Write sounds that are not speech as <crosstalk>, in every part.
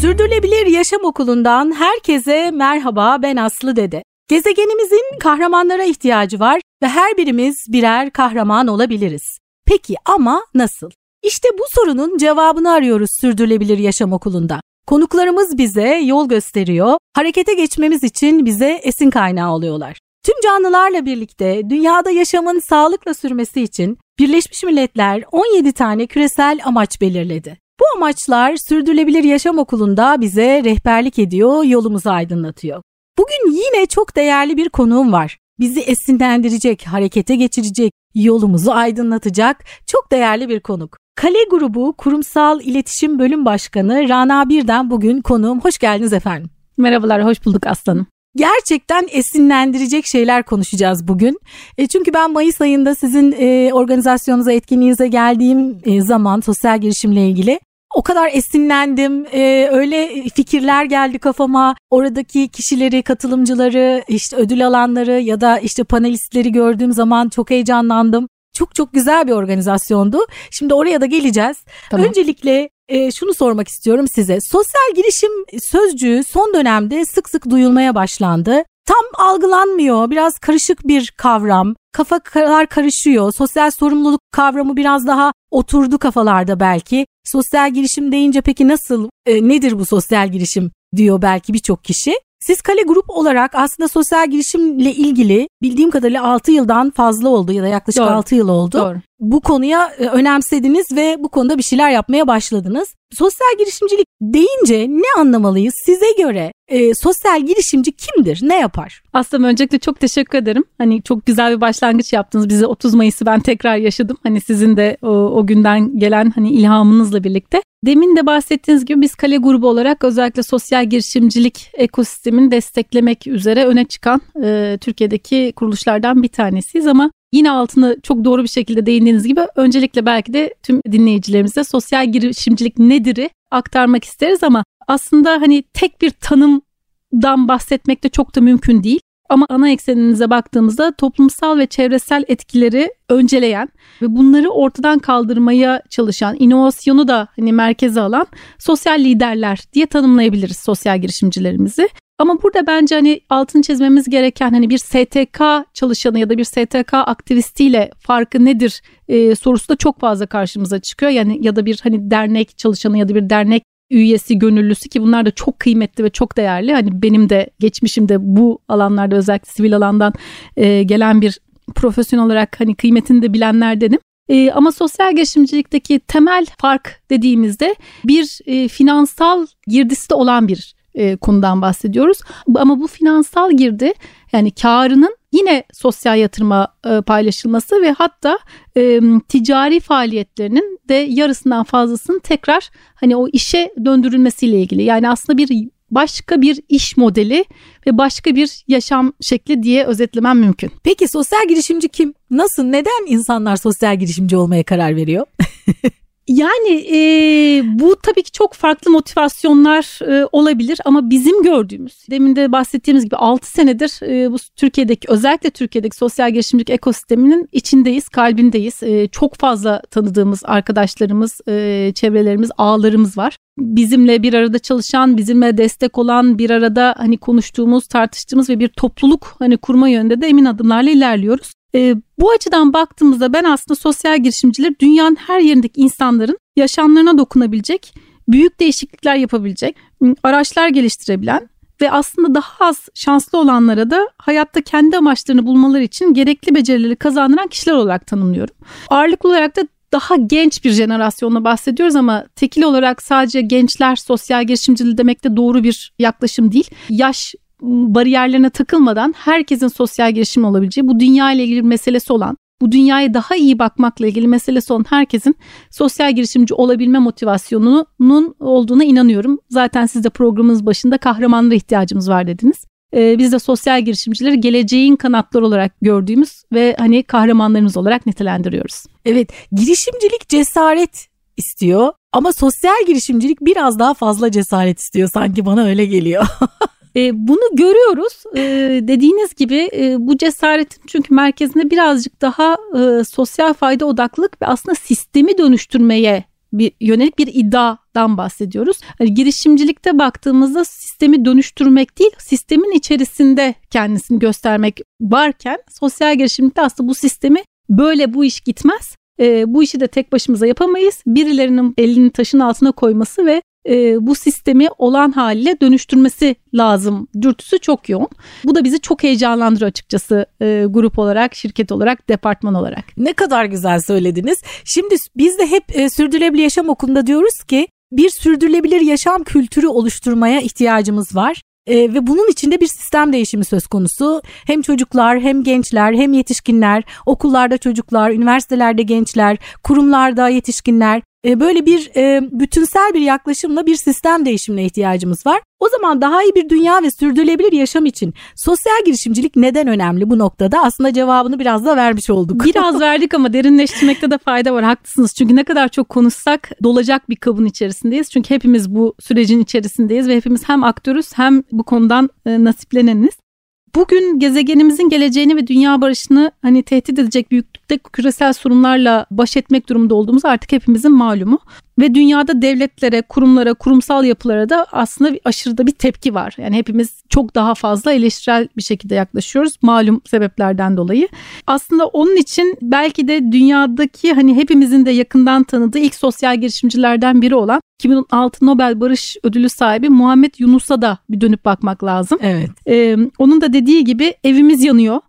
Sürdürülebilir Yaşam Okulu'ndan herkese merhaba ben Aslı Dede. Gezegenimizin kahramanlara ihtiyacı var ve her birimiz birer kahraman olabiliriz. Peki ama nasıl? İşte bu sorunun cevabını arıyoruz Sürdürülebilir Yaşam Okulu'nda. Konuklarımız bize yol gösteriyor, harekete geçmemiz için bize esin kaynağı oluyorlar. Tüm canlılarla birlikte dünyada yaşamın sağlıkla sürmesi için Birleşmiş Milletler 17 tane küresel amaç belirledi. Bu amaçlar Sürdürülebilir Yaşam Okulu'nda bize rehberlik ediyor, yolumuzu aydınlatıyor. Bugün yine çok değerli bir konuğum var. Bizi esinlendirecek, harekete geçirecek, yolumuzu aydınlatacak çok değerli bir konuk. Kale Grubu Kurumsal İletişim Bölüm Başkanı Rana Birden bugün konuğum. Hoş geldiniz efendim. Merhabalar, hoş bulduk aslanım. Gerçekten esinlendirecek şeyler konuşacağız bugün. E, çünkü ben Mayıs ayında sizin e, organizasyonunuza, etkinliğinize geldiğim e, zaman sosyal girişimle ilgili o kadar esinlendim. Ee, öyle fikirler geldi kafama. Oradaki kişileri, katılımcıları, işte ödül alanları ya da işte panelistleri gördüğüm zaman çok heyecanlandım. Çok çok güzel bir organizasyondu. Şimdi oraya da geleceğiz. Tamam. Öncelikle e, şunu sormak istiyorum size. Sosyal girişim sözcüğü son dönemde sık sık duyulmaya başlandı. Tam algılanmıyor. Biraz karışık bir kavram. Kafalar karışıyor. Sosyal sorumluluk kavramı biraz daha oturdu kafalarda belki. Sosyal girişim deyince peki nasıl, e, nedir bu sosyal girişim diyor belki birçok kişi. Siz Kale Grup olarak aslında sosyal girişimle ilgili bildiğim kadarıyla 6 yıldan fazla oldu ya da yaklaşık Doğru. 6 yıl oldu. Doğru. Bu konuya e, önemsediniz ve bu konuda bir şeyler yapmaya başladınız. Sosyal girişimcilik deyince ne anlamalıyız? Size göre e, sosyal girişimci kimdir? Ne yapar? Aslında öncelikle çok teşekkür ederim. Hani çok güzel bir başlangıç yaptınız. Bize 30 Mayıs'ı ben tekrar yaşadım. Hani sizin de o, o günden gelen hani ilhamınızla birlikte. Demin de bahsettiğiniz gibi biz Kale grubu olarak özellikle sosyal girişimcilik ekosistemini desteklemek üzere öne çıkan e, Türkiye'deki kuruluşlardan bir tanesiyiz ama Yine altını çok doğru bir şekilde değindiğiniz gibi öncelikle belki de tüm dinleyicilerimize sosyal girişimcilik nedir'i aktarmak isteriz ama aslında hani tek bir tanımdan bahsetmek de çok da mümkün değil. Ama ana ekseninize baktığımızda toplumsal ve çevresel etkileri önceleyen ve bunları ortadan kaldırmaya çalışan, inovasyonu da hani merkeze alan sosyal liderler diye tanımlayabiliriz sosyal girişimcilerimizi. Ama burada bence hani altını çizmemiz gereken hani bir STK çalışanı ya da bir STK aktivistiyle farkı nedir e, sorusu da çok fazla karşımıza çıkıyor. Yani ya da bir hani dernek çalışanı ya da bir dernek üyesi, gönüllüsü ki bunlar da çok kıymetli ve çok değerli. Hani benim de geçmişimde bu alanlarda özellikle sivil alandan e, gelen bir profesyonel olarak hani kıymetini de bilenlerdenim. E, ama sosyal girişimcilikteki temel fark dediğimizde bir e, finansal girdisi de olan bir e, konudan bahsediyoruz. Ama bu finansal girdi yani karının yine sosyal yatırıma e, paylaşılması ve hatta e, ticari faaliyetlerinin de yarısından fazlasının tekrar hani o işe döndürülmesiyle ilgili. Yani aslında bir başka bir iş modeli ve başka bir yaşam şekli diye özetlemem mümkün. Peki sosyal girişimci kim? Nasıl? Neden insanlar sosyal girişimci olmaya karar veriyor? <laughs> Yani e, bu tabii ki çok farklı motivasyonlar e, olabilir ama bizim gördüğümüz demin de bahsettiğimiz gibi 6 senedir e, bu Türkiye'deki özellikle Türkiye'deki sosyal girişimcilik ekosisteminin içindeyiz, kalbindeyiz. E, çok fazla tanıdığımız arkadaşlarımız, e, çevrelerimiz, ağlarımız var. Bizimle bir arada çalışan, bizimle destek olan, bir arada hani konuştuğumuz, tartıştığımız ve bir topluluk hani kurma yönünde de emin adımlarla ilerliyoruz. E, bu açıdan baktığımızda ben aslında sosyal girişimciler dünyanın her yerindeki insanların yaşamlarına dokunabilecek, büyük değişiklikler yapabilecek, araçlar geliştirebilen ve aslında daha az şanslı olanlara da hayatta kendi amaçlarını bulmaları için gerekli becerileri kazandıran kişiler olarak tanımlıyorum. Ağırlıklı olarak da daha genç bir jenerasyonla bahsediyoruz ama tekil olarak sadece gençler sosyal girişimciliği demek de doğru bir yaklaşım değil. Yaş bariyerlerine takılmadan herkesin sosyal girişim olabileceği, bu dünya ile ilgili bir meselesi olan, bu dünyaya daha iyi bakmakla ilgili meselesi olan herkesin sosyal girişimci olabilme motivasyonunun olduğuna inanıyorum. Zaten siz de programımız başında kahramanlara ihtiyacımız var dediniz. Ee, biz de sosyal girişimcileri geleceğin kanatları olarak gördüğümüz ve hani kahramanlarımız olarak nitelendiriyoruz. Evet, girişimcilik cesaret istiyor ama sosyal girişimcilik biraz daha fazla cesaret istiyor sanki bana öyle geliyor. <laughs> E, bunu görüyoruz. E, dediğiniz gibi e, bu cesaretin çünkü merkezinde birazcık daha e, sosyal fayda odaklılık ve aslında sistemi dönüştürmeye bir yönelik bir iddiadan bahsediyoruz. Yani girişimcilikte baktığımızda sistemi dönüştürmek değil, sistemin içerisinde kendisini göstermek varken sosyal girişimcilikte aslında bu sistemi böyle bu iş gitmez. E, bu işi de tek başımıza yapamayız. Birilerinin elini taşın altına koyması ve e, bu sistemi olan haliyle dönüştürmesi lazım dürtüsü çok yoğun. Bu da bizi çok heyecanlandırıyor açıkçası e, grup olarak, şirket olarak, departman olarak. Ne kadar güzel söylediniz. Şimdi biz de hep e, Sürdürülebilir Yaşam Okulu'nda diyoruz ki bir sürdürülebilir yaşam kültürü oluşturmaya ihtiyacımız var. E, ve bunun içinde bir sistem değişimi söz konusu. Hem çocuklar hem gençler hem yetişkinler, okullarda çocuklar, üniversitelerde gençler, kurumlarda yetişkinler e, böyle bir e, bütünsel bir yaklaşımla bir sistem değişimine ihtiyacımız var. O zaman daha iyi bir dünya ve sürdürülebilir yaşam için sosyal girişimcilik neden önemli bu noktada? Aslında cevabını biraz da vermiş olduk. Biraz <laughs> verdik ama derinleştirmekte de fayda var. Haklısınız. Çünkü ne kadar çok konuşsak dolacak bir kabın içerisindeyiz. Çünkü hepimiz bu sürecin içerisindeyiz ve hepimiz hem aktörüz hem bu konudan e, nasipleneniz. Bugün gezegenimizin geleceğini ve dünya barışını hani tehdit edecek büyüklükte küresel sorunlarla baş etmek durumunda olduğumuz artık hepimizin malumu. Ve dünyada devletlere, kurumlara, kurumsal yapılara da aslında bir aşırıda bir tepki var. Yani hepimiz çok daha fazla eleştirel bir şekilde yaklaşıyoruz malum sebeplerden dolayı. Aslında onun için belki de dünyadaki hani hepimizin de yakından tanıdığı ilk sosyal girişimcilerden biri olan 2006 Nobel Barış Ödülü sahibi Muhammed Yunus'a da bir dönüp bakmak lazım. Evet. Ee, onun da dediği gibi evimiz yanıyor.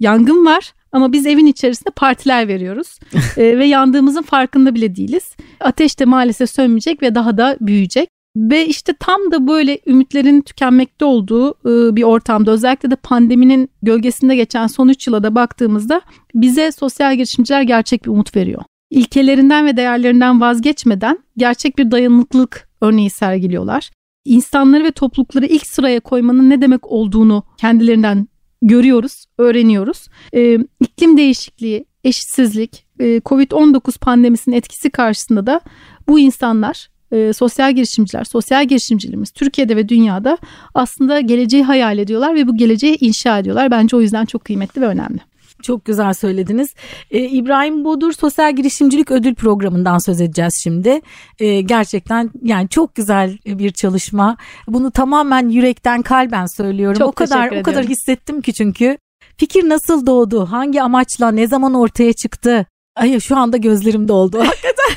Yangın var ama biz evin içerisinde partiler veriyoruz <laughs> ee, ve yandığımızın farkında bile değiliz. Ateş de maalesef sönmeyecek ve daha da büyüyecek. Ve işte tam da böyle ümitlerin tükenmekte olduğu e, bir ortamda özellikle de pandeminin gölgesinde geçen son 3 yıla da baktığımızda bize sosyal girişimciler gerçek bir umut veriyor. İlkelerinden ve değerlerinden vazgeçmeden gerçek bir dayanıklılık örneği sergiliyorlar. İnsanları ve toplulukları ilk sıraya koymanın ne demek olduğunu kendilerinden görüyoruz, öğreniyoruz. E, iklim değişikliği, eşitsizlik, e, Covid-19 pandemisinin etkisi karşısında da bu insanlar e, sosyal girişimciler, sosyal girişimcilerimiz Türkiye'de ve dünyada aslında geleceği hayal ediyorlar ve bu geleceği inşa ediyorlar. Bence o yüzden çok kıymetli ve önemli. Çok güzel söylediniz. Ee, İbrahim Bodur Sosyal Girişimcilik Ödül Programı'ndan söz edeceğiz şimdi. Ee, gerçekten yani çok güzel bir çalışma. Bunu tamamen yürekten kalben söylüyorum. Çok o kadar o kadar hissettim ki çünkü. Fikir nasıl doğdu? Hangi amaçla? Ne zaman ortaya çıktı? Ay şu anda gözlerim doldu. <laughs> Hakikaten.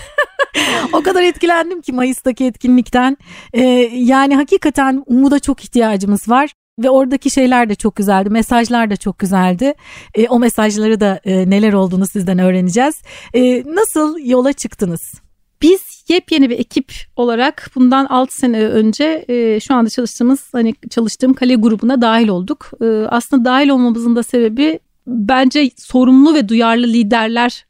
o kadar etkilendim ki Mayıs'taki etkinlikten. Ee, yani hakikaten umuda çok ihtiyacımız var. Ve oradaki şeyler de çok güzeldi. Mesajlar da çok güzeldi. E, o mesajları da e, neler olduğunu sizden öğreneceğiz. E, nasıl yola çıktınız? Biz yepyeni bir ekip olarak bundan 6 sene önce e, şu anda çalıştığımız hani çalıştığım kale grubuna dahil olduk. E, aslında dahil olmamızın da sebebi bence sorumlu ve duyarlı liderler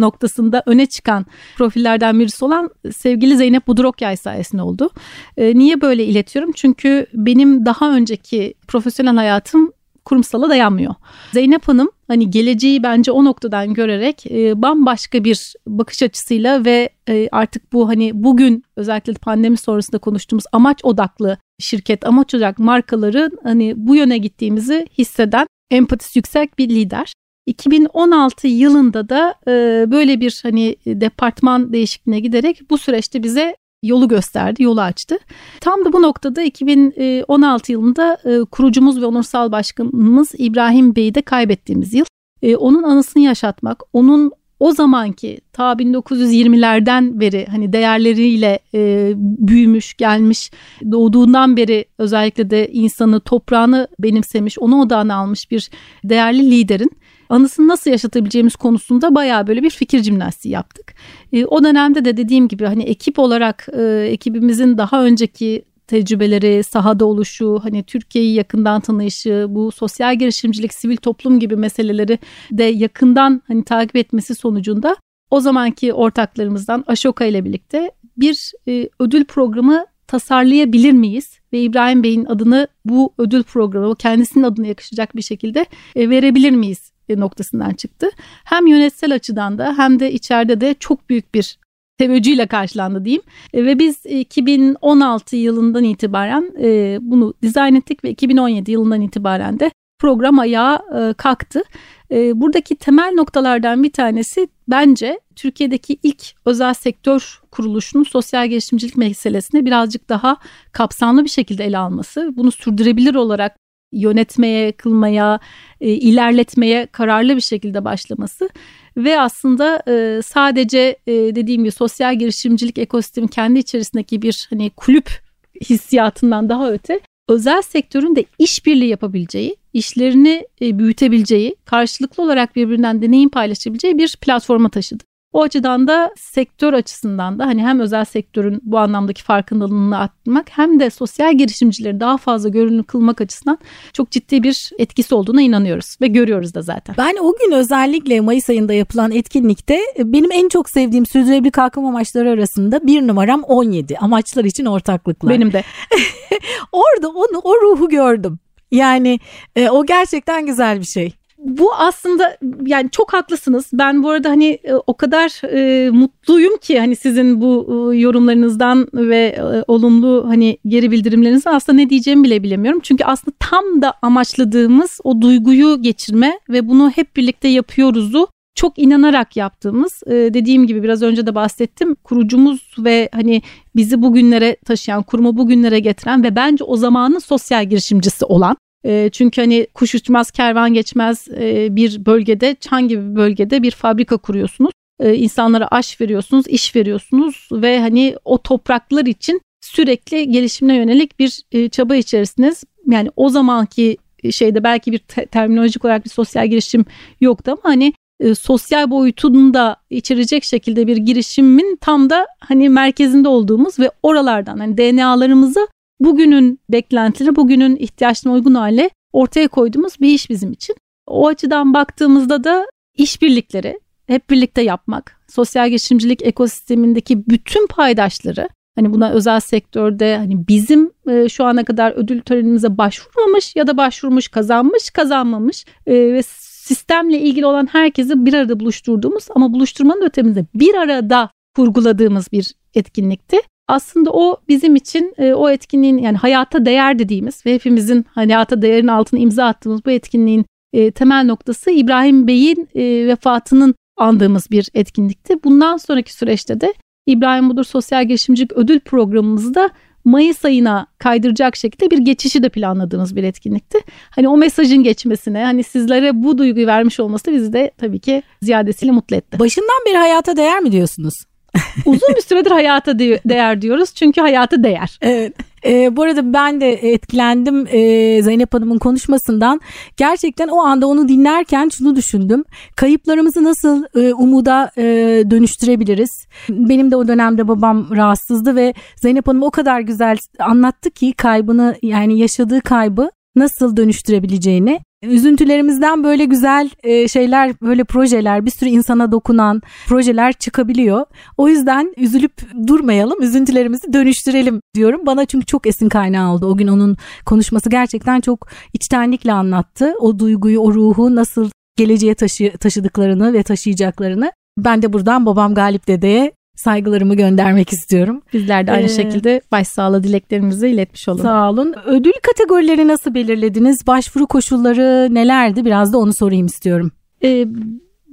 noktasında öne çıkan profillerden birisi olan sevgili Zeynep Budurokyay sayesinde oldu. E, niye böyle iletiyorum? Çünkü benim daha önceki profesyonel hayatım kurumsala dayanmıyor. Zeynep Hanım hani geleceği bence o noktadan görerek e, bambaşka bir bakış açısıyla ve e, artık bu hani bugün özellikle pandemi sonrasında konuştuğumuz amaç odaklı şirket, amaç odaklı markaların hani bu yöne gittiğimizi hisseden empatisi yüksek bir lider. 2016 yılında da e, böyle bir hani departman değişikliğine giderek bu süreçte bize yolu gösterdi, yolu açtı. Tam da bu noktada 2016 yılında e, kurucumuz ve onursal başkanımız İbrahim Bey'i de kaybettiğimiz yıl. E, onun anısını yaşatmak, onun o zamanki ta 1920'lerden beri hani değerleriyle e, büyümüş, gelmiş, doğduğundan beri özellikle de insanı, toprağını benimsemiş, onu odağına almış bir değerli liderin anısını nasıl yaşatabileceğimiz konusunda bayağı böyle bir fikir jimnastiği yaptık. E, o dönemde de dediğim gibi hani ekip olarak e, ekibimizin daha önceki tecrübeleri, sahada oluşu, hani Türkiye'yi yakından tanıyışı, bu sosyal girişimcilik, sivil toplum gibi meseleleri de yakından hani takip etmesi sonucunda o zamanki ortaklarımızdan Aşoka ile birlikte bir e, ödül programı tasarlayabilir miyiz ve İbrahim Bey'in adını bu ödül programı kendisinin adına yakışacak bir şekilde e, verebilir miyiz noktasından çıktı. Hem yönetsel açıdan da hem de içeride de çok büyük bir teveccühle karşılandı diyeyim. E, ve biz 2016 yılından itibaren e, bunu dizayn ettik ve 2017 yılından itibaren de program ayağa e, kalktı. Buradaki temel noktalardan bir tanesi bence Türkiye'deki ilk özel sektör kuruluşunun sosyal girişimcilik meselesini birazcık daha kapsamlı bir şekilde ele alması. Bunu sürdürebilir olarak yönetmeye, kılmaya, e, ilerletmeye kararlı bir şekilde başlaması ve aslında e, sadece e, dediğim gibi sosyal girişimcilik ekosistemi kendi içerisindeki bir hani kulüp hissiyatından daha öte özel sektörün de işbirliği yapabileceği, işlerini e, büyütebileceği, karşılıklı olarak birbirinden deneyim paylaşabileceği bir platforma taşıdı. O açıdan da sektör açısından da hani hem özel sektörün bu anlamdaki farkındalığını arttırmak hem de sosyal girişimcileri daha fazla görünür kılmak açısından çok ciddi bir etkisi olduğuna inanıyoruz ve görüyoruz da zaten. Ben o gün özellikle Mayıs ayında yapılan etkinlikte e, benim en çok sevdiğim sürdürülebilir kalkınma amaçları arasında bir numaram 17 amaçlar için ortaklıklar. Benim de. <laughs> Orada onu o ruhu gördüm. Yani e, o gerçekten güzel bir şey bu aslında yani çok haklısınız. Ben bu arada hani e, o kadar e, mutluyum ki hani sizin bu e, yorumlarınızdan ve e, olumlu hani geri bildirimlerinizden aslında ne diyeceğimi bile bilemiyorum. Çünkü aslında tam da amaçladığımız o duyguyu geçirme ve bunu hep birlikte yapıyoruzu çok inanarak yaptığımız e, dediğim gibi biraz önce de bahsettim kurucumuz ve hani bizi bugünlere taşıyan kurumu bugünlere getiren ve bence o zamanın sosyal girişimcisi olan e, çünkü hani kuş uçmaz kervan geçmez e, bir bölgede çan gibi bir bölgede bir fabrika kuruyorsunuz. E, insanlara aş veriyorsunuz, iş veriyorsunuz ve hani o topraklar için sürekli gelişimine yönelik bir e, çaba içerisiniz. Yani o zamanki şeyde belki bir te- terminolojik olarak bir sosyal girişim yoktu ama hani e, sosyal boyutunu da içerecek şekilde bir girişimin tam da hani merkezinde olduğumuz ve oralardan hani DNA'larımızı bugünün beklentileri, bugünün ihtiyaçlarına uygun hale ortaya koyduğumuz bir iş bizim için. O açıdan baktığımızda da işbirlikleri hep birlikte yapmak, sosyal girişimcilik ekosistemindeki bütün paydaşları hani buna özel sektörde hani bizim e, şu ana kadar ödül törenimize başvurmamış ya da başvurmuş, kazanmış, kazanmamış e, ve sistemle ilgili olan herkesi bir arada buluşturduğumuz ama buluşturmanın öteminde bir arada kurguladığımız bir etkinlikti. Aslında o bizim için e, o etkinliğin yani hayata değer dediğimiz ve hepimizin hayata değerin altına imza attığımız bu etkinliğin e, temel noktası İbrahim Bey'in e, vefatının andığımız bir etkinlikti. Bundan sonraki süreçte de İbrahim Budur Sosyal Girişimcilik Ödül Programımızda Mayıs ayına kaydıracak şekilde bir geçişi de planladığımız bir etkinlikti. Hani o mesajın geçmesine, hani sizlere bu duyguyu vermiş olması bizi de tabii ki ziyadesiyle mutlu etti. Başından beri hayata değer mi diyorsunuz? <laughs> Uzun bir süredir hayata değer diyoruz çünkü hayata değer. Evet. E, bu arada ben de etkilendim e, Zeynep Hanım'ın konuşmasından. Gerçekten o anda onu dinlerken şunu düşündüm. Kayıplarımızı nasıl e, umuda e, dönüştürebiliriz? Benim de o dönemde babam rahatsızdı ve Zeynep Hanım o kadar güzel anlattı ki kaybını yani yaşadığı kaybı nasıl dönüştürebileceğini. Üzüntülerimizden böyle güzel e, şeyler, böyle projeler, bir sürü insana dokunan projeler çıkabiliyor. O yüzden üzülüp durmayalım, üzüntülerimizi dönüştürelim diyorum. Bana çünkü çok esin kaynağı oldu. O gün onun konuşması gerçekten çok içtenlikle anlattı. O duyguyu, o ruhu nasıl geleceğe taşı, taşıdıklarını ve taşıyacaklarını. Ben de buradan babam Galip Dede'ye saygılarımı göndermek istiyorum. Bizler de aynı ee, şekilde başsağlığı dileklerimizi iletmiş olun. Sağ olun. Ödül kategorileri nasıl belirlediniz? Başvuru koşulları nelerdi? Biraz da onu sorayım istiyorum. Ee,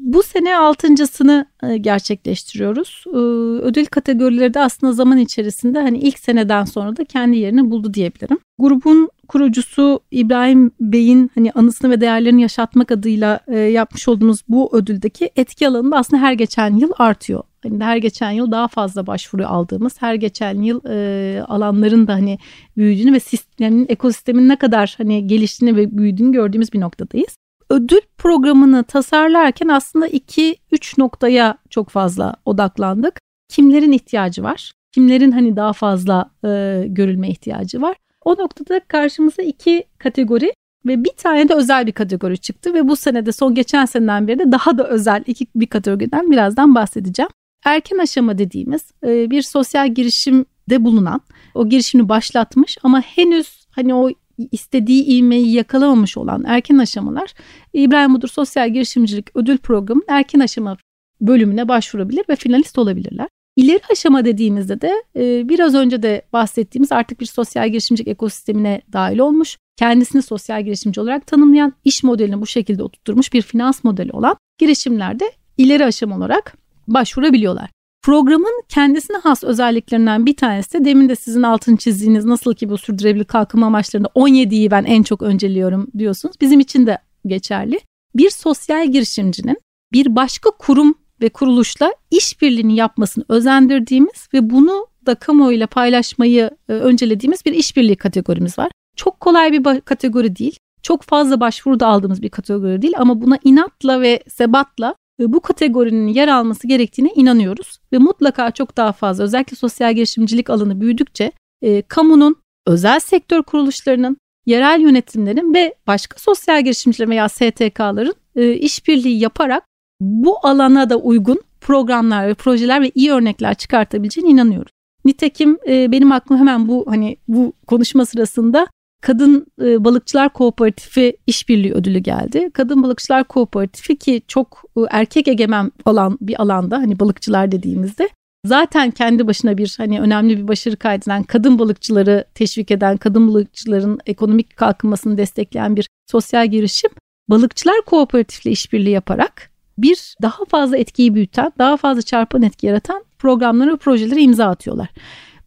bu sene altıncısını e, gerçekleştiriyoruz. Ee, ödül kategorileri de aslında zaman içerisinde hani ilk seneden sonra da kendi yerini buldu diyebilirim. Grubun kurucusu İbrahim Bey'in hani anısını ve değerlerini yaşatmak adıyla e, yapmış olduğumuz bu ödüldeki etki alanı da aslında her geçen yıl artıyor. Hani her geçen yıl daha fazla başvuru aldığımız, her geçen yıl e, alanların da hani büyüdüğünü ve sistemin, ekosistemin ne kadar hani geliştiğini ve büyüdüğünü gördüğümüz bir noktadayız. Ödül programını tasarlarken aslında 2-3 noktaya çok fazla odaklandık. Kimlerin ihtiyacı var? Kimlerin hani daha fazla e, görülme ihtiyacı var? O noktada karşımıza iki kategori ve bir tane de özel bir kategori çıktı ve bu senede son geçen seneden beri de daha da özel iki bir kategoriden birazdan bahsedeceğim erken aşama dediğimiz e, bir sosyal girişimde bulunan, o girişimi başlatmış ama henüz hani o istediği ivmeyi yakalamamış olan erken aşamalar İbrahim Mudur Sosyal Girişimcilik Ödül Programı'nın erken aşama bölümüne başvurabilir ve finalist olabilirler. İleri aşama dediğimizde de e, biraz önce de bahsettiğimiz artık bir sosyal girişimcilik ekosistemine dahil olmuş, kendisini sosyal girişimci olarak tanımlayan, iş modelini bu şekilde oturtmuş bir finans modeli olan girişimlerde ileri aşama olarak başvurabiliyorlar. Programın kendisine has özelliklerinden bir tanesi de demin de sizin altını çizdiğiniz nasıl ki bu sürdürülebilir kalkınma amaçlarında 17'yi ben en çok önceliyorum diyorsunuz. Bizim için de geçerli. Bir sosyal girişimcinin bir başka kurum ve kuruluşla işbirliğini yapmasını özendirdiğimiz ve bunu da kamuoyuyla paylaşmayı e, öncelediğimiz bir işbirliği kategorimiz var. Çok kolay bir kategori değil. Çok fazla başvuru da aldığımız bir kategori değil ama buna inatla ve sebatla bu kategorinin yer alması gerektiğine inanıyoruz. Ve mutlaka çok daha fazla özellikle sosyal girişimcilik alanı büyüdükçe e, kamunun, özel sektör kuruluşlarının, yerel yönetimlerin ve başka sosyal girişimciler veya STK'ların e, işbirliği yaparak bu alana da uygun programlar ve projeler ve iyi örnekler çıkartabileceğine inanıyoruz. Nitekim e, benim aklıma hemen bu hani bu konuşma sırasında Kadın e, Balıkçılar Kooperatifi işbirliği ödülü geldi. Kadın Balıkçılar Kooperatifi ki çok e, erkek egemen olan bir alanda hani balıkçılar dediğimizde zaten kendi başına bir hani önemli bir başarı kaydeden kadın balıkçıları teşvik eden, kadın balıkçıların ekonomik kalkınmasını destekleyen bir sosyal girişim. Balıkçılar Kooperatifle işbirliği yaparak bir daha fazla etkiyi büyüten, daha fazla çarpan etki yaratan programları ve projeleri imza atıyorlar.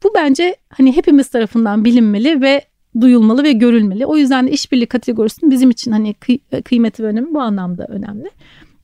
Bu bence hani hepimiz tarafından bilinmeli ve duyulmalı ve görülmeli. O yüzden de işbirliği kategorisinin bizim için hani kıy- kıymeti ve önemi bu anlamda önemli.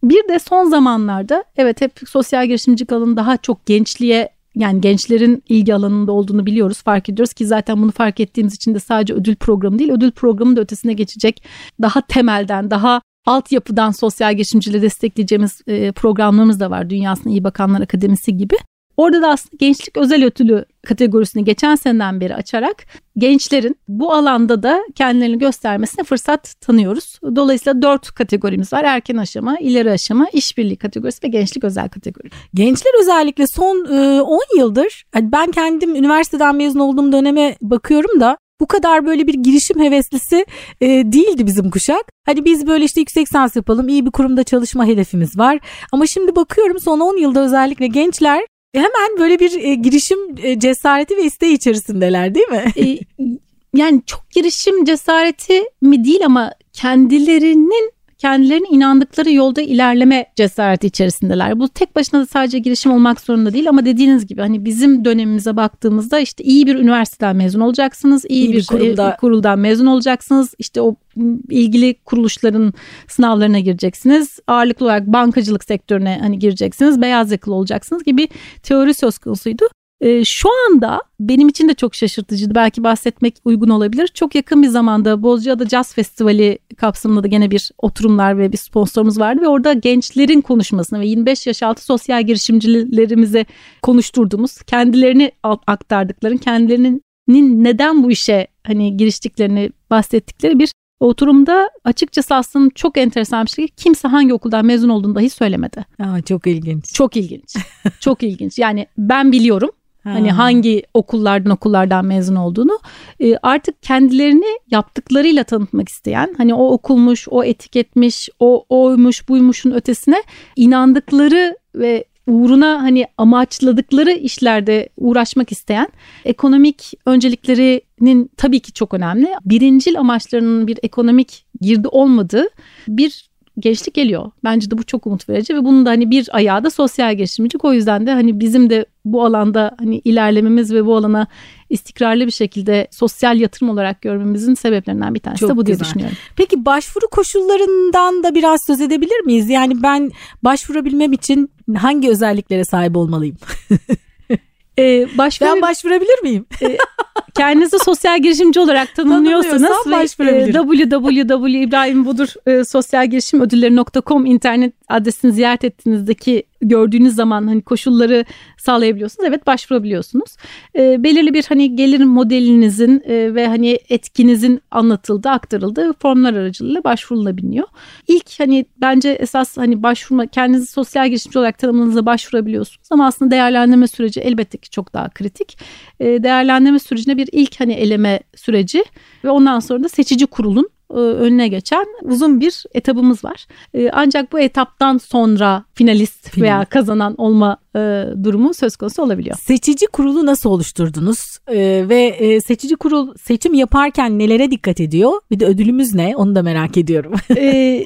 Bir de son zamanlarda evet hep sosyal girişimcilik alanı daha çok gençliğe yani gençlerin ilgi alanında olduğunu biliyoruz, fark ediyoruz ki zaten bunu fark ettiğimiz için de sadece ödül programı değil, ödül programının da ötesine geçecek daha temelden, daha altyapıdan sosyal girişimcileri destekleyeceğimiz e, programlarımız da var. Dünyasına İyi Bakanlar Akademisi gibi. Orada da aslında gençlik özel ödülü kategorisini geçen seneden beri açarak gençlerin bu alanda da kendilerini göstermesine fırsat tanıyoruz. Dolayısıyla dört kategorimiz var. Erken aşama, ileri aşama, işbirliği kategorisi ve gençlik özel kategori. Gençler özellikle son 10 e, yıldır ben kendim üniversiteden mezun olduğum döneme bakıyorum da bu kadar böyle bir girişim heveslisi e, değildi bizim kuşak. Hani biz böyle işte yüksek lisans yapalım, iyi bir kurumda çalışma hedefimiz var. Ama şimdi bakıyorum son 10 yılda özellikle gençler hemen böyle bir e, girişim e, cesareti ve isteği içerisindeler değil mi? E, yani çok girişim cesareti mi değil ama kendilerinin kendilerine inandıkları yolda ilerleme cesareti içerisindeler. Bu tek başına da sadece girişim olmak zorunda değil ama dediğiniz gibi hani bizim dönemimize baktığımızda işte iyi bir üniversiteden mezun olacaksınız, iyi, iyi bir, bir kurumda. kuruldan mezun olacaksınız. İşte o ilgili kuruluşların sınavlarına gireceksiniz. Ağırlıklı olarak bankacılık sektörüne hani gireceksiniz. Beyaz yakalı olacaksınız gibi teori söz konusuydu. E, şu anda benim için de çok şaşırtıcıydı. Belki bahsetmek uygun olabilir. Çok yakın bir zamanda Bozcaada Jazz Festivali kapsamında da gene bir oturumlar ve bir sponsorumuz vardı ve orada gençlerin konuşmasını ve 25 yaş altı sosyal girişimcilerimize konuşturduğumuz, kendilerini aktardıkların, kendilerinin neden bu işe hani giriştiklerini bahsettikleri bir oturumda açıkçası aslında çok enteresan bir şey. Kimse hangi okuldan mezun olduğunu dahi söylemedi. Aa, çok ilginç. Çok ilginç. çok <laughs> ilginç. Yani ben biliyorum Hani hangi okullardan okullardan mezun olduğunu e, artık kendilerini yaptıklarıyla tanıtmak isteyen hani o okulmuş, o etiketmiş, o oymuş, buymuşun ötesine inandıkları ve uğruna hani amaçladıkları işlerde uğraşmak isteyen ekonomik önceliklerinin tabii ki çok önemli. Birincil amaçlarının bir ekonomik girdi olmadığı bir gençlik geliyor. Bence de bu çok umut verici ve bunun da hani bir ayağı da sosyal girişimcilik. O yüzden de hani bizim de bu alanda hani ilerlememiz ve bu alana istikrarlı bir şekilde sosyal yatırım olarak görmemizin sebeplerinden bir tanesi çok de bu diye düşünüyorum. Peki başvuru koşullarından da biraz söz edebilir miyiz? Yani ben başvurabilmem için hangi özelliklere sahip olmalıyım? <laughs> ee, başvuru... Ben başvurabilir miyim? <laughs> Ee, kendinizi sosyal girişimci olarak tanımlıyorsanız ve e, www.ibrahimbudur e, sosyal girişim ödülleri.com internet adresini ziyaret ettiğinizdeki gördüğünüz zaman hani koşulları sağlayabiliyorsunuz. Evet başvurabiliyorsunuz. E, belirli bir hani gelir modelinizin e, ve hani etkinizin anlatıldığı, aktarıldığı formlar aracılığıyla başvurulabiliyor. İlk hani bence esas hani başvurma kendinizi sosyal girişimci olarak tanımınıza başvurabiliyorsunuz ama aslında değerlendirme süreci elbette ki çok daha kritik. E, değerlendirme sürecine bir ilk hani eleme süreci ve ondan sonra da seçici kurulun önüne geçen uzun bir etabımız var. E, ancak bu etaptan sonra finalist Final. veya kazanan olma e, durumu söz konusu olabiliyor. Seçici kurulu nasıl oluşturdunuz? E, ve e, seçici kurul seçim yaparken nelere dikkat ediyor? Bir de ödülümüz ne? Onu da merak ediyorum. e,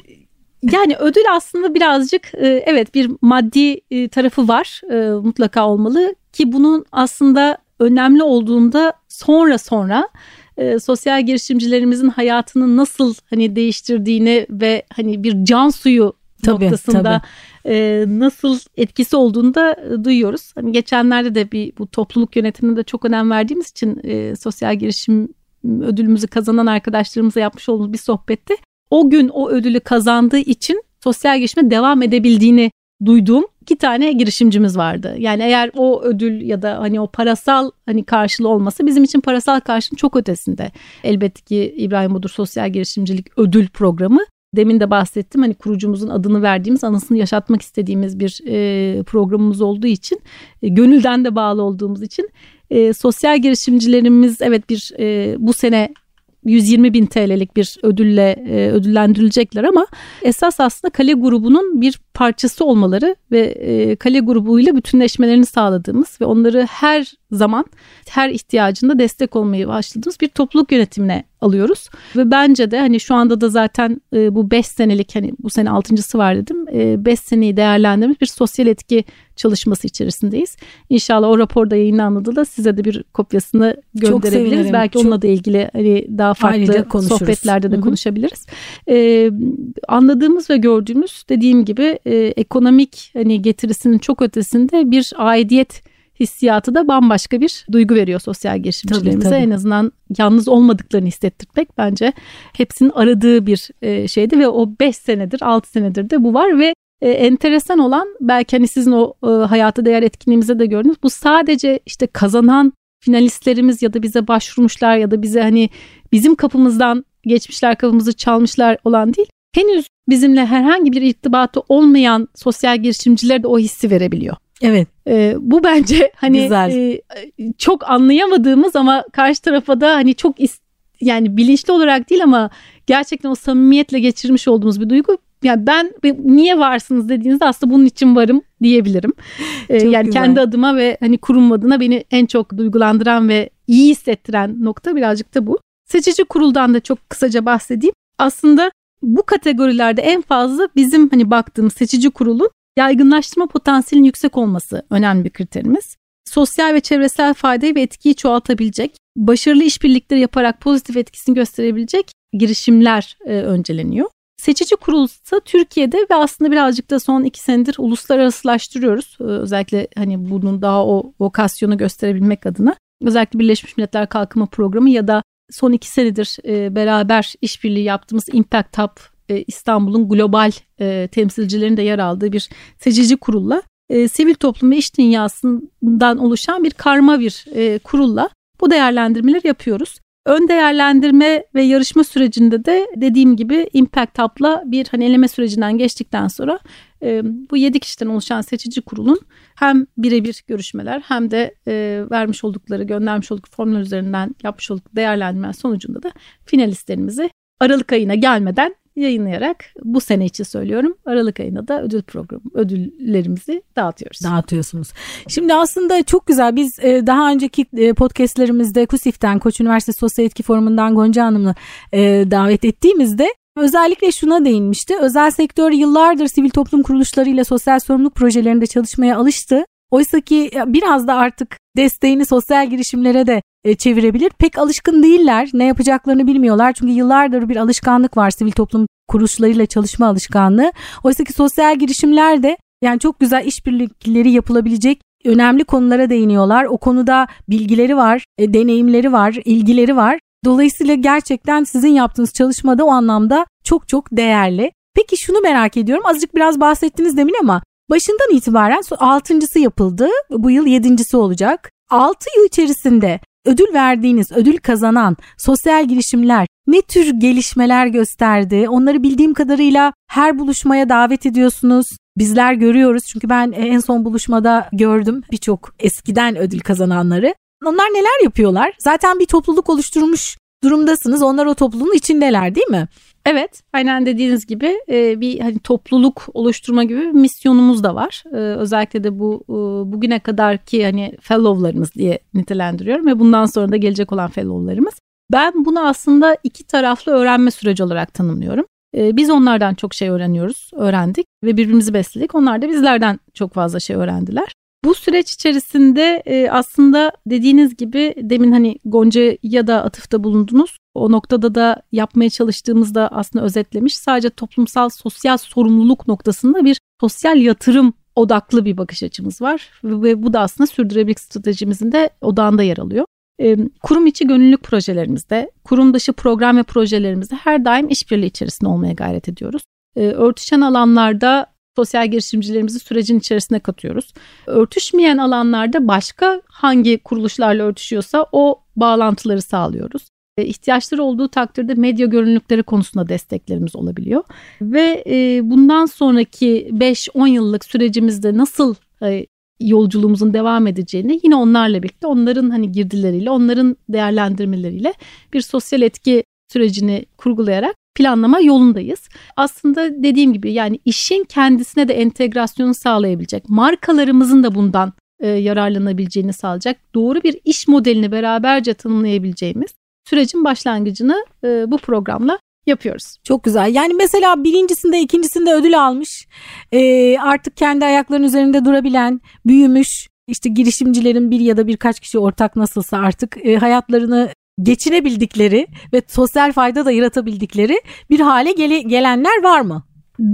yani ödül aslında birazcık e, evet bir maddi e, tarafı var e, mutlaka olmalı ki bunun aslında önemli olduğunda sonra sonra e, sosyal girişimcilerimizin hayatını nasıl hani değiştirdiğini ve hani bir can suyu tabii, noktasında tabii. E, nasıl etkisi olduğunu da e, duyuyoruz. Hani geçenlerde de bir bu topluluk yönetimine de çok önem verdiğimiz için e, sosyal girişim ödülümüzü kazanan arkadaşlarımıza yapmış olduğumuz bir sohbette o gün o ödülü kazandığı için sosyal girişime devam edebildiğini duyduğum iki tane girişimcimiz vardı. Yani eğer o ödül ya da hani o parasal hani karşılığı olmasa bizim için parasal karşılığın çok ötesinde. Elbette ki İbrahim Budur Sosyal Girişimcilik Ödül Programı demin de bahsettim hani kurucumuzun adını verdiğimiz anısını yaşatmak istediğimiz bir e, programımız olduğu için e, gönülden de bağlı olduğumuz için e, sosyal girişimcilerimiz evet bir e, bu sene 120 bin TL'lik bir ödülle e, ödüllendirilecekler ama esas aslında kale grubunun bir parçası olmaları ve e, kale grubuyla bütünleşmelerini sağladığımız ve onları her zaman her ihtiyacında destek olmayı başladığımız bir topluluk yönetimine alıyoruz. Ve bence de hani şu anda da zaten e, bu 5 senelik hani bu sene 6.sı var dedim. 5 e, seneyi değerlendirmiş bir sosyal etki çalışması içerisindeyiz. İnşallah o raporda yayınlandı da size de bir kopyasını gönderebiliriz. Belki Çok onunla da ilgili hani daha farklı sohbetlerde de Hı-hı. konuşabiliriz. Ee, anladığımız ve gördüğümüz dediğim gibi e, ekonomik hani getirisinin çok ötesinde bir aidiyet hissiyatı da bambaşka bir duygu veriyor sosyal girişimcilerimize. Tabii, tabii. En azından yalnız olmadıklarını hissettirmek bence hepsinin aradığı bir e, şeydi ve o 5 senedir 6 senedir de bu var ve e, enteresan olan belki hani sizin o e, hayata değer etkinliğimize de gördünüz. Bu sadece işte kazanan finalistlerimiz ya da bize başvurmuşlar ya da bize hani bizim kapımızdan geçmişler kapımızı çalmışlar olan değil. Henüz bizimle herhangi bir irtibatı olmayan sosyal girişimciler de o hissi verebiliyor. Evet. E, bu bence <laughs> hani e, çok anlayamadığımız ama karşı tarafa da hani çok is- yani bilinçli olarak değil ama gerçekten o samimiyetle geçirmiş olduğumuz bir duygu. Yani ben niye varsınız dediğinizde aslında bunun için varım diyebilirim. Ee, yani güzel. kendi adıma ve hani kurum adına beni en çok duygulandıran ve iyi hissettiren nokta birazcık da bu. Seçici kuruldan da çok kısaca bahsedeyim. Aslında bu kategorilerde en fazla bizim hani baktığımız seçici kurulun yaygınlaştırma potansiyelinin yüksek olması önemli bir kriterimiz. Sosyal ve çevresel faydayı ve etkiyi çoğaltabilecek, başarılı işbirlikleri yaparak pozitif etkisini gösterebilecek girişimler e, önceleniyor. Seçici kurulsa Türkiye'de ve aslında birazcık da son iki senedir uluslararasılaştırıyoruz. Ee, özellikle hani bunun daha o vokasyonu gösterebilmek adına. Özellikle Birleşmiş Milletler Kalkınma Programı ya da son iki senedir e, beraber işbirliği yaptığımız Impact Hub e, İstanbul'un global e, temsilcilerinin de yer aldığı bir seçici kurulla e, sivil toplum ve iş dünyasından oluşan bir karma bir e, kurulla bu değerlendirmeleri yapıyoruz. Ön değerlendirme ve yarışma sürecinde de dediğim gibi Impact Hub'la bir hani eleme sürecinden geçtikten sonra bu 7 kişiden oluşan seçici kurulun hem birebir görüşmeler hem de vermiş oldukları göndermiş oldukları formlar üzerinden yapmış oldukları değerlendirme sonucunda da finalistlerimizi Aralık ayına gelmeden yayınlayarak bu sene için söylüyorum Aralık ayında da ödül programı ödüllerimizi dağıtıyoruz. Dağıtıyorsunuz. Şimdi aslında çok güzel biz e, daha önceki e, podcastlerimizde KUSİF'ten Koç Üniversitesi Sosyal Etki Forumu'ndan Gonca Hanım'ı e, davet ettiğimizde Özellikle şuna değinmişti. Özel sektör yıllardır sivil toplum kuruluşlarıyla sosyal sorumluluk projelerinde çalışmaya alıştı. Oysa ki biraz da artık desteğini sosyal girişimlere de e, çevirebilir. Pek alışkın değiller. Ne yapacaklarını bilmiyorlar. Çünkü yıllardır bir alışkanlık var sivil toplum kuruluşlarıyla çalışma alışkanlığı. Oysa ki sosyal girişimler de yani çok güzel işbirlikleri yapılabilecek önemli konulara değiniyorlar. O konuda bilgileri var, e, deneyimleri var, ilgileri var. Dolayısıyla gerçekten sizin yaptığınız çalışmada o anlamda çok çok değerli. Peki şunu merak ediyorum. Azıcık biraz bahsettiniz demin ama başından itibaren altıncısı yapıldı. Bu yıl yedincisi olacak. 6 yıl içerisinde ödül verdiğiniz, ödül kazanan sosyal girişimler ne tür gelişmeler gösterdi? Onları bildiğim kadarıyla her buluşmaya davet ediyorsunuz. Bizler görüyoruz çünkü ben en son buluşmada gördüm birçok eskiden ödül kazananları. Onlar neler yapıyorlar? Zaten bir topluluk oluşturmuş durumdasınız. Onlar o topluluğun içindeler değil mi? Evet, aynen dediğiniz gibi e, bir hani topluluk oluşturma gibi bir misyonumuz da var. E, özellikle de bu e, bugüne kadar ki hani fellowlarımız diye nitelendiriyorum ve bundan sonra da gelecek olan fellowlarımız. Ben bunu aslında iki taraflı öğrenme süreci olarak tanımlıyorum. Biz onlardan çok şey öğreniyoruz, öğrendik ve birbirimizi besledik. Onlar da bizlerden çok fazla şey öğrendiler. Bu süreç içerisinde aslında dediğiniz gibi demin hani Gonca'ya da atıfta bulundunuz. O noktada da yapmaya çalıştığımızda aslında özetlemiş. Sadece toplumsal sosyal sorumluluk noktasında bir sosyal yatırım odaklı bir bakış açımız var. Ve bu da aslında sürdürülebilirlik stratejimizin de odağında yer alıyor. Kurum içi gönüllülük projelerimizde, kurum dışı program ve projelerimizde her daim işbirliği içerisinde olmaya gayret ediyoruz. Örtüşen alanlarda sosyal girişimcilerimizi sürecin içerisine katıyoruz. Örtüşmeyen alanlarda başka hangi kuruluşlarla örtüşüyorsa o bağlantıları sağlıyoruz. E, ihtiyaçları olduğu takdirde medya görünürlükleri konusunda desteklerimiz olabiliyor. Ve e, bundan sonraki 5-10 yıllık sürecimizde nasıl e, yolculuğumuzun devam edeceğini yine onlarla birlikte onların hani girdileriyle onların değerlendirmeleriyle bir sosyal etki sürecini kurgulayarak planlama yolundayız. Aslında dediğim gibi yani işin kendisine de entegrasyonu sağlayabilecek markalarımızın da bundan e, yararlanabileceğini sağlayacak doğru bir iş modelini beraberce tanımlayabileceğimiz sürecin başlangıcını e, bu programla yapıyoruz. Çok güzel. Yani mesela birincisinde ikincisinde ödül almış e, artık kendi ayaklarının üzerinde durabilen büyümüş işte girişimcilerin bir ya da birkaç kişi ortak nasılsa artık e, hayatlarını geçinebildikleri ve sosyal fayda da yaratabildikleri bir hale gele, gelenler var mı?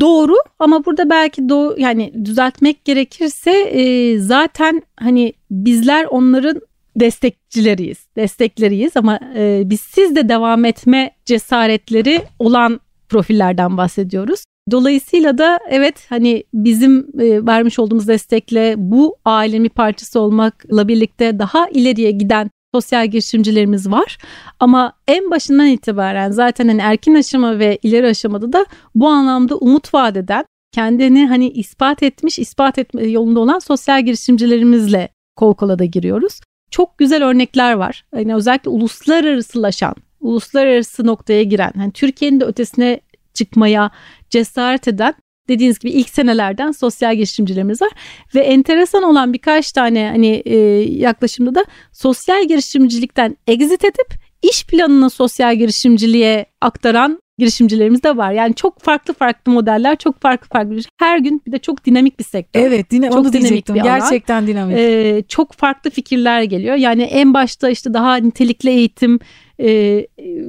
Doğru ama burada belki doğru yani düzeltmek gerekirse e, zaten hani bizler onların destekçileriyiz, destekleriyiz ama e, biz siz de devam etme cesaretleri olan profillerden bahsediyoruz. Dolayısıyla da evet hani bizim e, vermiş olduğumuz destekle bu ailenin parçası olmakla birlikte daha ileriye giden sosyal girişimcilerimiz var. Ama en başından itibaren zaten hani erken aşama ve ileri aşamada da bu anlamda umut vaat eden kendini hani ispat etmiş, ispat etme yolunda olan sosyal girişimcilerimizle kol kola da giriyoruz çok güzel örnekler var. Yani özellikle uluslararasılaşan, uluslararası noktaya giren, hani Türkiye'nin de ötesine çıkmaya cesaret eden dediğiniz gibi ilk senelerden sosyal girişimcilerimiz var ve enteresan olan birkaç tane hani e, yaklaşımda da sosyal girişimcilikten exit edip iş planını sosyal girişimciliğe aktaran girişimcilerimiz de var. Yani çok farklı farklı modeller, çok farklı farklı. Her gün bir de çok dinamik bir sektör. Evet, dina çok onu dinamik bir Gerçekten alan. dinamik. Ee, çok farklı fikirler geliyor. Yani en başta işte daha nitelikli eğitim e,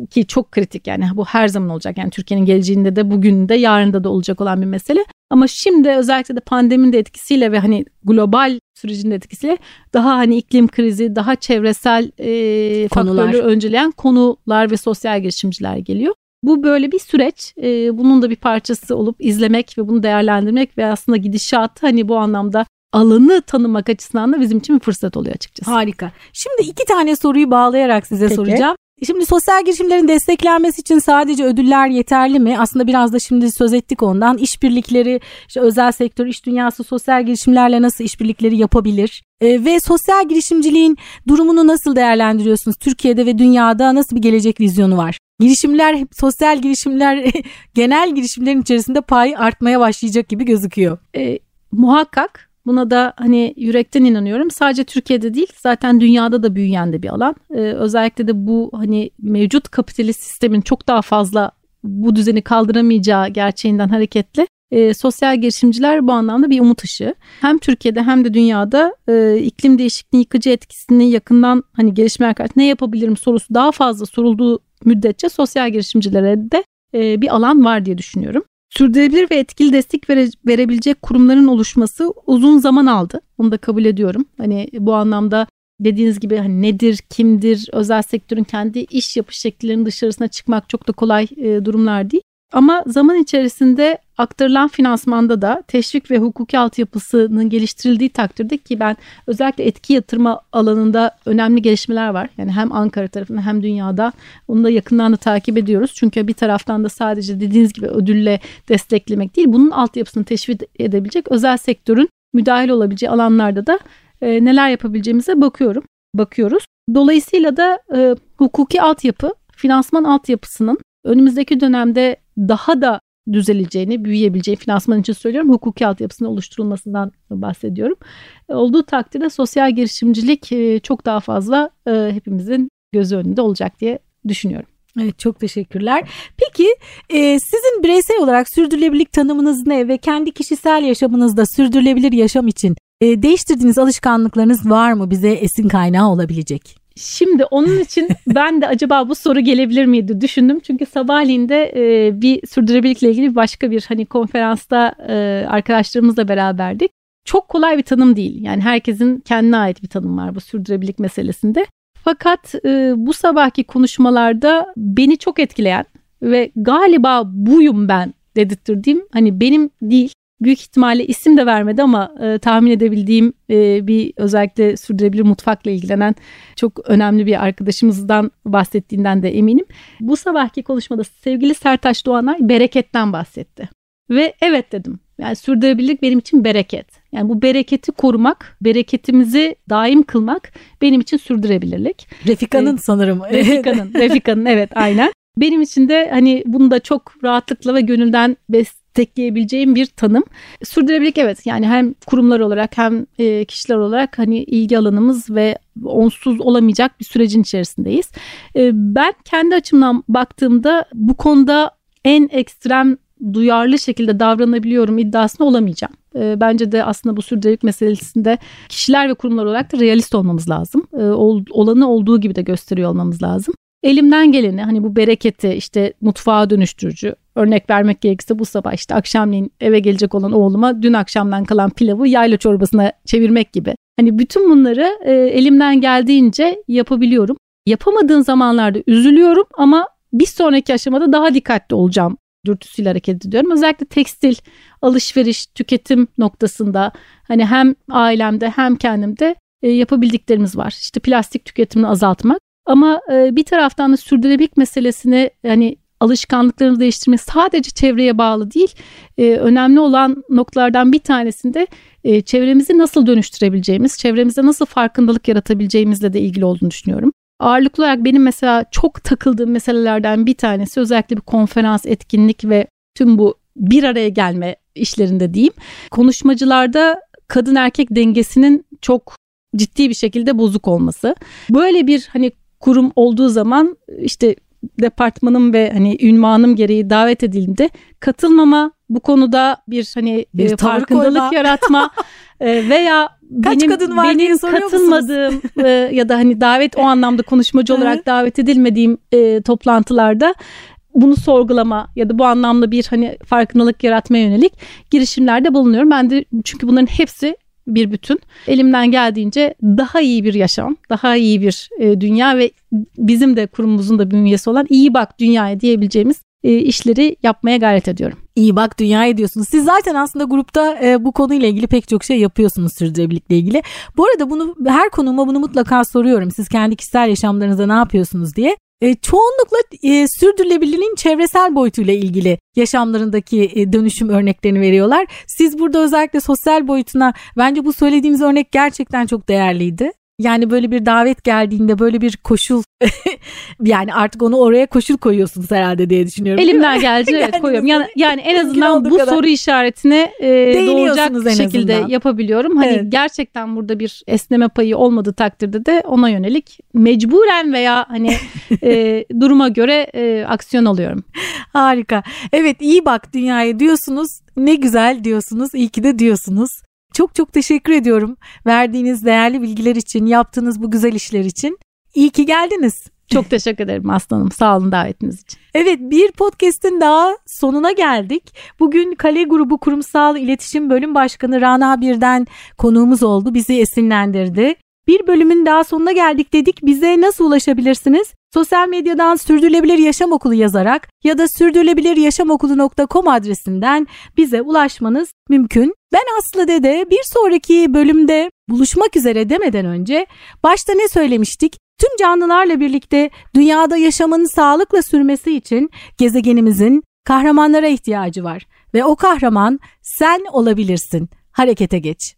ki çok kritik yani bu her zaman olacak. Yani Türkiye'nin geleceğinde de bugün de yarında da olacak olan bir mesele. Ama şimdi özellikle de pandeminin de etkisiyle ve hani global sürecin de etkisiyle daha hani iklim krizi, daha çevresel e, faktörleri önceleyen konular ve sosyal girişimciler geliyor. Bu böyle bir süreç. E, bunun da bir parçası olup izlemek ve bunu değerlendirmek ve aslında gidişatı hani bu anlamda alanı tanımak açısından da bizim için bir fırsat oluyor açıkçası. Harika. Şimdi iki tane soruyu bağlayarak size Peki. soracağım. Şimdi sosyal girişimlerin desteklenmesi için sadece ödüller yeterli mi? Aslında biraz da şimdi söz ettik ondan. İşbirlikleri, işte özel sektör, iş dünyası sosyal girişimlerle nasıl işbirlikleri yapabilir? E, ve sosyal girişimciliğin durumunu nasıl değerlendiriyorsunuz? Türkiye'de ve dünyada nasıl bir gelecek vizyonu var? Girişimler, sosyal girişimler, <laughs> genel girişimlerin içerisinde pay artmaya başlayacak gibi gözüküyor. E, muhakkak Buna da hani yürekten inanıyorum. Sadece Türkiye'de değil zaten dünyada da büyüyen de bir alan. Ee, özellikle de bu hani mevcut kapitalist sistemin çok daha fazla bu düzeni kaldıramayacağı gerçeğinden hareketle e, sosyal girişimciler bu anlamda bir umut ışığı. Hem Türkiye'de hem de dünyada e, iklim değişikliği yıkıcı etkisini yakından hani gelişmeye karşı ne yapabilirim sorusu daha fazla sorulduğu müddetçe sosyal girişimcilere de e, bir alan var diye düşünüyorum. Sürdürülebilir ve etkili destek vere, verebilecek kurumların oluşması uzun zaman aldı. Onu da kabul ediyorum. Hani bu anlamda dediğiniz gibi hani nedir, kimdir, özel sektörün kendi iş yapış şekillerinin dışarısına çıkmak çok da kolay e, durumlar değil. Ama zaman içerisinde aktarılan finansmanda da teşvik ve hukuki altyapısının geliştirildiği takdirde ki ben özellikle etki yatırma alanında önemli gelişmeler var. Yani hem Ankara tarafında hem dünyada onu da yakından da takip ediyoruz. Çünkü bir taraftan da sadece dediğiniz gibi ödülle desteklemek değil bunun altyapısını teşvik edebilecek özel sektörün müdahil olabileceği alanlarda da e, neler yapabileceğimize bakıyorum. Bakıyoruz. Dolayısıyla da e, hukuki altyapı finansman altyapısının önümüzdeki dönemde daha da düzeleceğini, büyüyebileceği finansman için söylüyorum. Hukuki altyapısının oluşturulmasından bahsediyorum. Olduğu takdirde sosyal girişimcilik e, çok daha fazla e, hepimizin gözü önünde olacak diye düşünüyorum. Evet çok teşekkürler. Peki e, sizin bireysel olarak sürdürülebilirlik tanımınız ne ve kendi kişisel yaşamınızda sürdürülebilir yaşam için e, değiştirdiğiniz alışkanlıklarınız var mı bize esin kaynağı olabilecek? Şimdi onun için <laughs> ben de acaba bu soru gelebilir miydi düşündüm. Çünkü sabahleyin de e, bir sürdürülebilirlikle ilgili başka bir hani konferansta e, arkadaşlarımızla beraberdik. Çok kolay bir tanım değil. Yani herkesin kendine ait bir tanım var bu sürdürülebilirlik meselesinde. Fakat e, bu sabahki konuşmalarda beni çok etkileyen ve galiba buyum ben dedirttirdiğim hani benim değil büyük ihtimalle isim de vermedi ama e, tahmin edebildiğim e, bir özellikle sürdürülebilir mutfakla ilgilenen çok önemli bir arkadaşımızdan bahsettiğinden de eminim. Bu sabahki konuşmada sevgili Sertaç Doğanay bereketten bahsetti. Ve evet dedim. Yani sürdürülebilirlik benim için bereket. Yani bu bereketi korumak, bereketimizi daim kılmak benim için sürdürebilirlik. Refika'nın ee, sanırım. <laughs> Refika'nın, Refika'nın evet aynen. Benim için de hani bunu da çok rahatlıkla ve gönülden destekleyebileceğim bir tanım. Sürdürülebilirlik evet yani hem kurumlar olarak hem e, kişiler olarak hani ilgi alanımız ve onsuz olamayacak bir sürecin içerisindeyiz. E, ben kendi açımdan baktığımda bu konuda en ekstrem duyarlı şekilde davranabiliyorum iddiasına olamayacağım. E, bence de aslında bu sürdürülebilirlik meselesinde kişiler ve kurumlar olarak da realist olmamız lazım. Olanı olduğu gibi de gösteriyor olmamız lazım. Elimden geleni hani bu bereketi işte mutfağa dönüştürücü örnek vermek gerekirse bu sabah işte akşamleyin eve gelecek olan oğluma dün akşamdan kalan pilavı yayla çorbasına çevirmek gibi. Hani bütün bunları e, elimden geldiğince yapabiliyorum. Yapamadığın zamanlarda üzülüyorum ama bir sonraki aşamada daha dikkatli olacağım dürtüsüyle hareket ediyorum. Özellikle tekstil, alışveriş, tüketim noktasında hani hem ailemde hem kendimde e, yapabildiklerimiz var. İşte plastik tüketimini azaltmak. Ama e, bir taraftan da sürdürülebilirlik meselesini hani alışkanlıklarımızı değiştirmek sadece çevreye bağlı değil. E, önemli olan noktalardan bir tanesinde e, çevremizi nasıl dönüştürebileceğimiz, çevremizde nasıl farkındalık yaratabileceğimizle de ilgili olduğunu düşünüyorum. Ağırlıklı olarak benim mesela çok takıldığım meselelerden bir tanesi özellikle bir konferans, etkinlik ve tüm bu bir araya gelme işlerinde diyeyim. Konuşmacılarda kadın erkek dengesinin çok ciddi bir şekilde bozuk olması. Böyle bir hani kurum olduğu zaman işte departmanım ve hani ünvanım gereği davet edildiğinde katılmama bu konuda bir hani bir e, farkındalık koyma. yaratma e, veya <laughs> Kaç benim, kadın var benim katılmadığım e, ya da hani davet o anlamda konuşmacı olarak davet edilmediğim e, toplantılarda bunu sorgulama ya da bu anlamda bir hani farkındalık yaratmaya yönelik girişimlerde bulunuyorum. Ben de çünkü bunların hepsi bir bütün. Elimden geldiğince daha iyi bir yaşam, daha iyi bir e, dünya ve bizim de kurumumuzun da bünyesi olan iyi bak dünyaya diyebileceğimiz e, işleri yapmaya gayret ediyorum. İyi bak dünyaya diyorsunuz. Siz zaten aslında grupta e, bu konuyla ilgili pek çok şey yapıyorsunuz sürdürülebilirlikle ilgili. Bu arada bunu her konuma bunu mutlaka soruyorum. Siz kendi kişisel yaşamlarınızda ne yapıyorsunuz diye. E, çoğunlukla e, sürdürülebilirliğin çevresel boyutuyla ilgili yaşamlarındaki e, dönüşüm örneklerini veriyorlar. Siz burada özellikle sosyal boyutuna bence bu söylediğiniz örnek gerçekten çok değerliydi. Yani böyle bir davet geldiğinde böyle bir koşul <laughs> yani artık onu oraya koşul koyuyorsunuz herhalde diye düşünüyorum. Elimden geldi evet <laughs> koyuyorum. Yani, yani en azından bu kadar. soru işaretine e, doğacak şekilde azından. yapabiliyorum. Hani evet. gerçekten burada bir esneme payı olmadığı takdirde de ona yönelik mecburen veya hani e, <laughs> duruma göre e, aksiyon alıyorum. Harika. Evet iyi bak dünyaya diyorsunuz. Ne güzel diyorsunuz. İyi ki de diyorsunuz. Çok çok teşekkür ediyorum verdiğiniz değerli bilgiler için, yaptığınız bu güzel işler için. İyi ki geldiniz. Çok teşekkür ederim aslanım. Sağ olun davetiniz için. Evet bir podcast'in daha sonuna geldik. Bugün Kale Grubu Kurumsal İletişim Bölüm Başkanı Rana Birden konuğumuz oldu. Bizi esinlendirdi. Bir bölümün daha sonuna geldik dedik. Bize nasıl ulaşabilirsiniz? Sosyal medyadan Sürdürülebilir Yaşam Okulu yazarak ya da sürdürülebiliryaşamokulu.com adresinden bize ulaşmanız mümkün. Ben Aslı Dede bir sonraki bölümde buluşmak üzere demeden önce başta ne söylemiştik? Tüm canlılarla birlikte dünyada yaşamın sağlıkla sürmesi için gezegenimizin kahramanlara ihtiyacı var ve o kahraman sen olabilirsin. Harekete geç.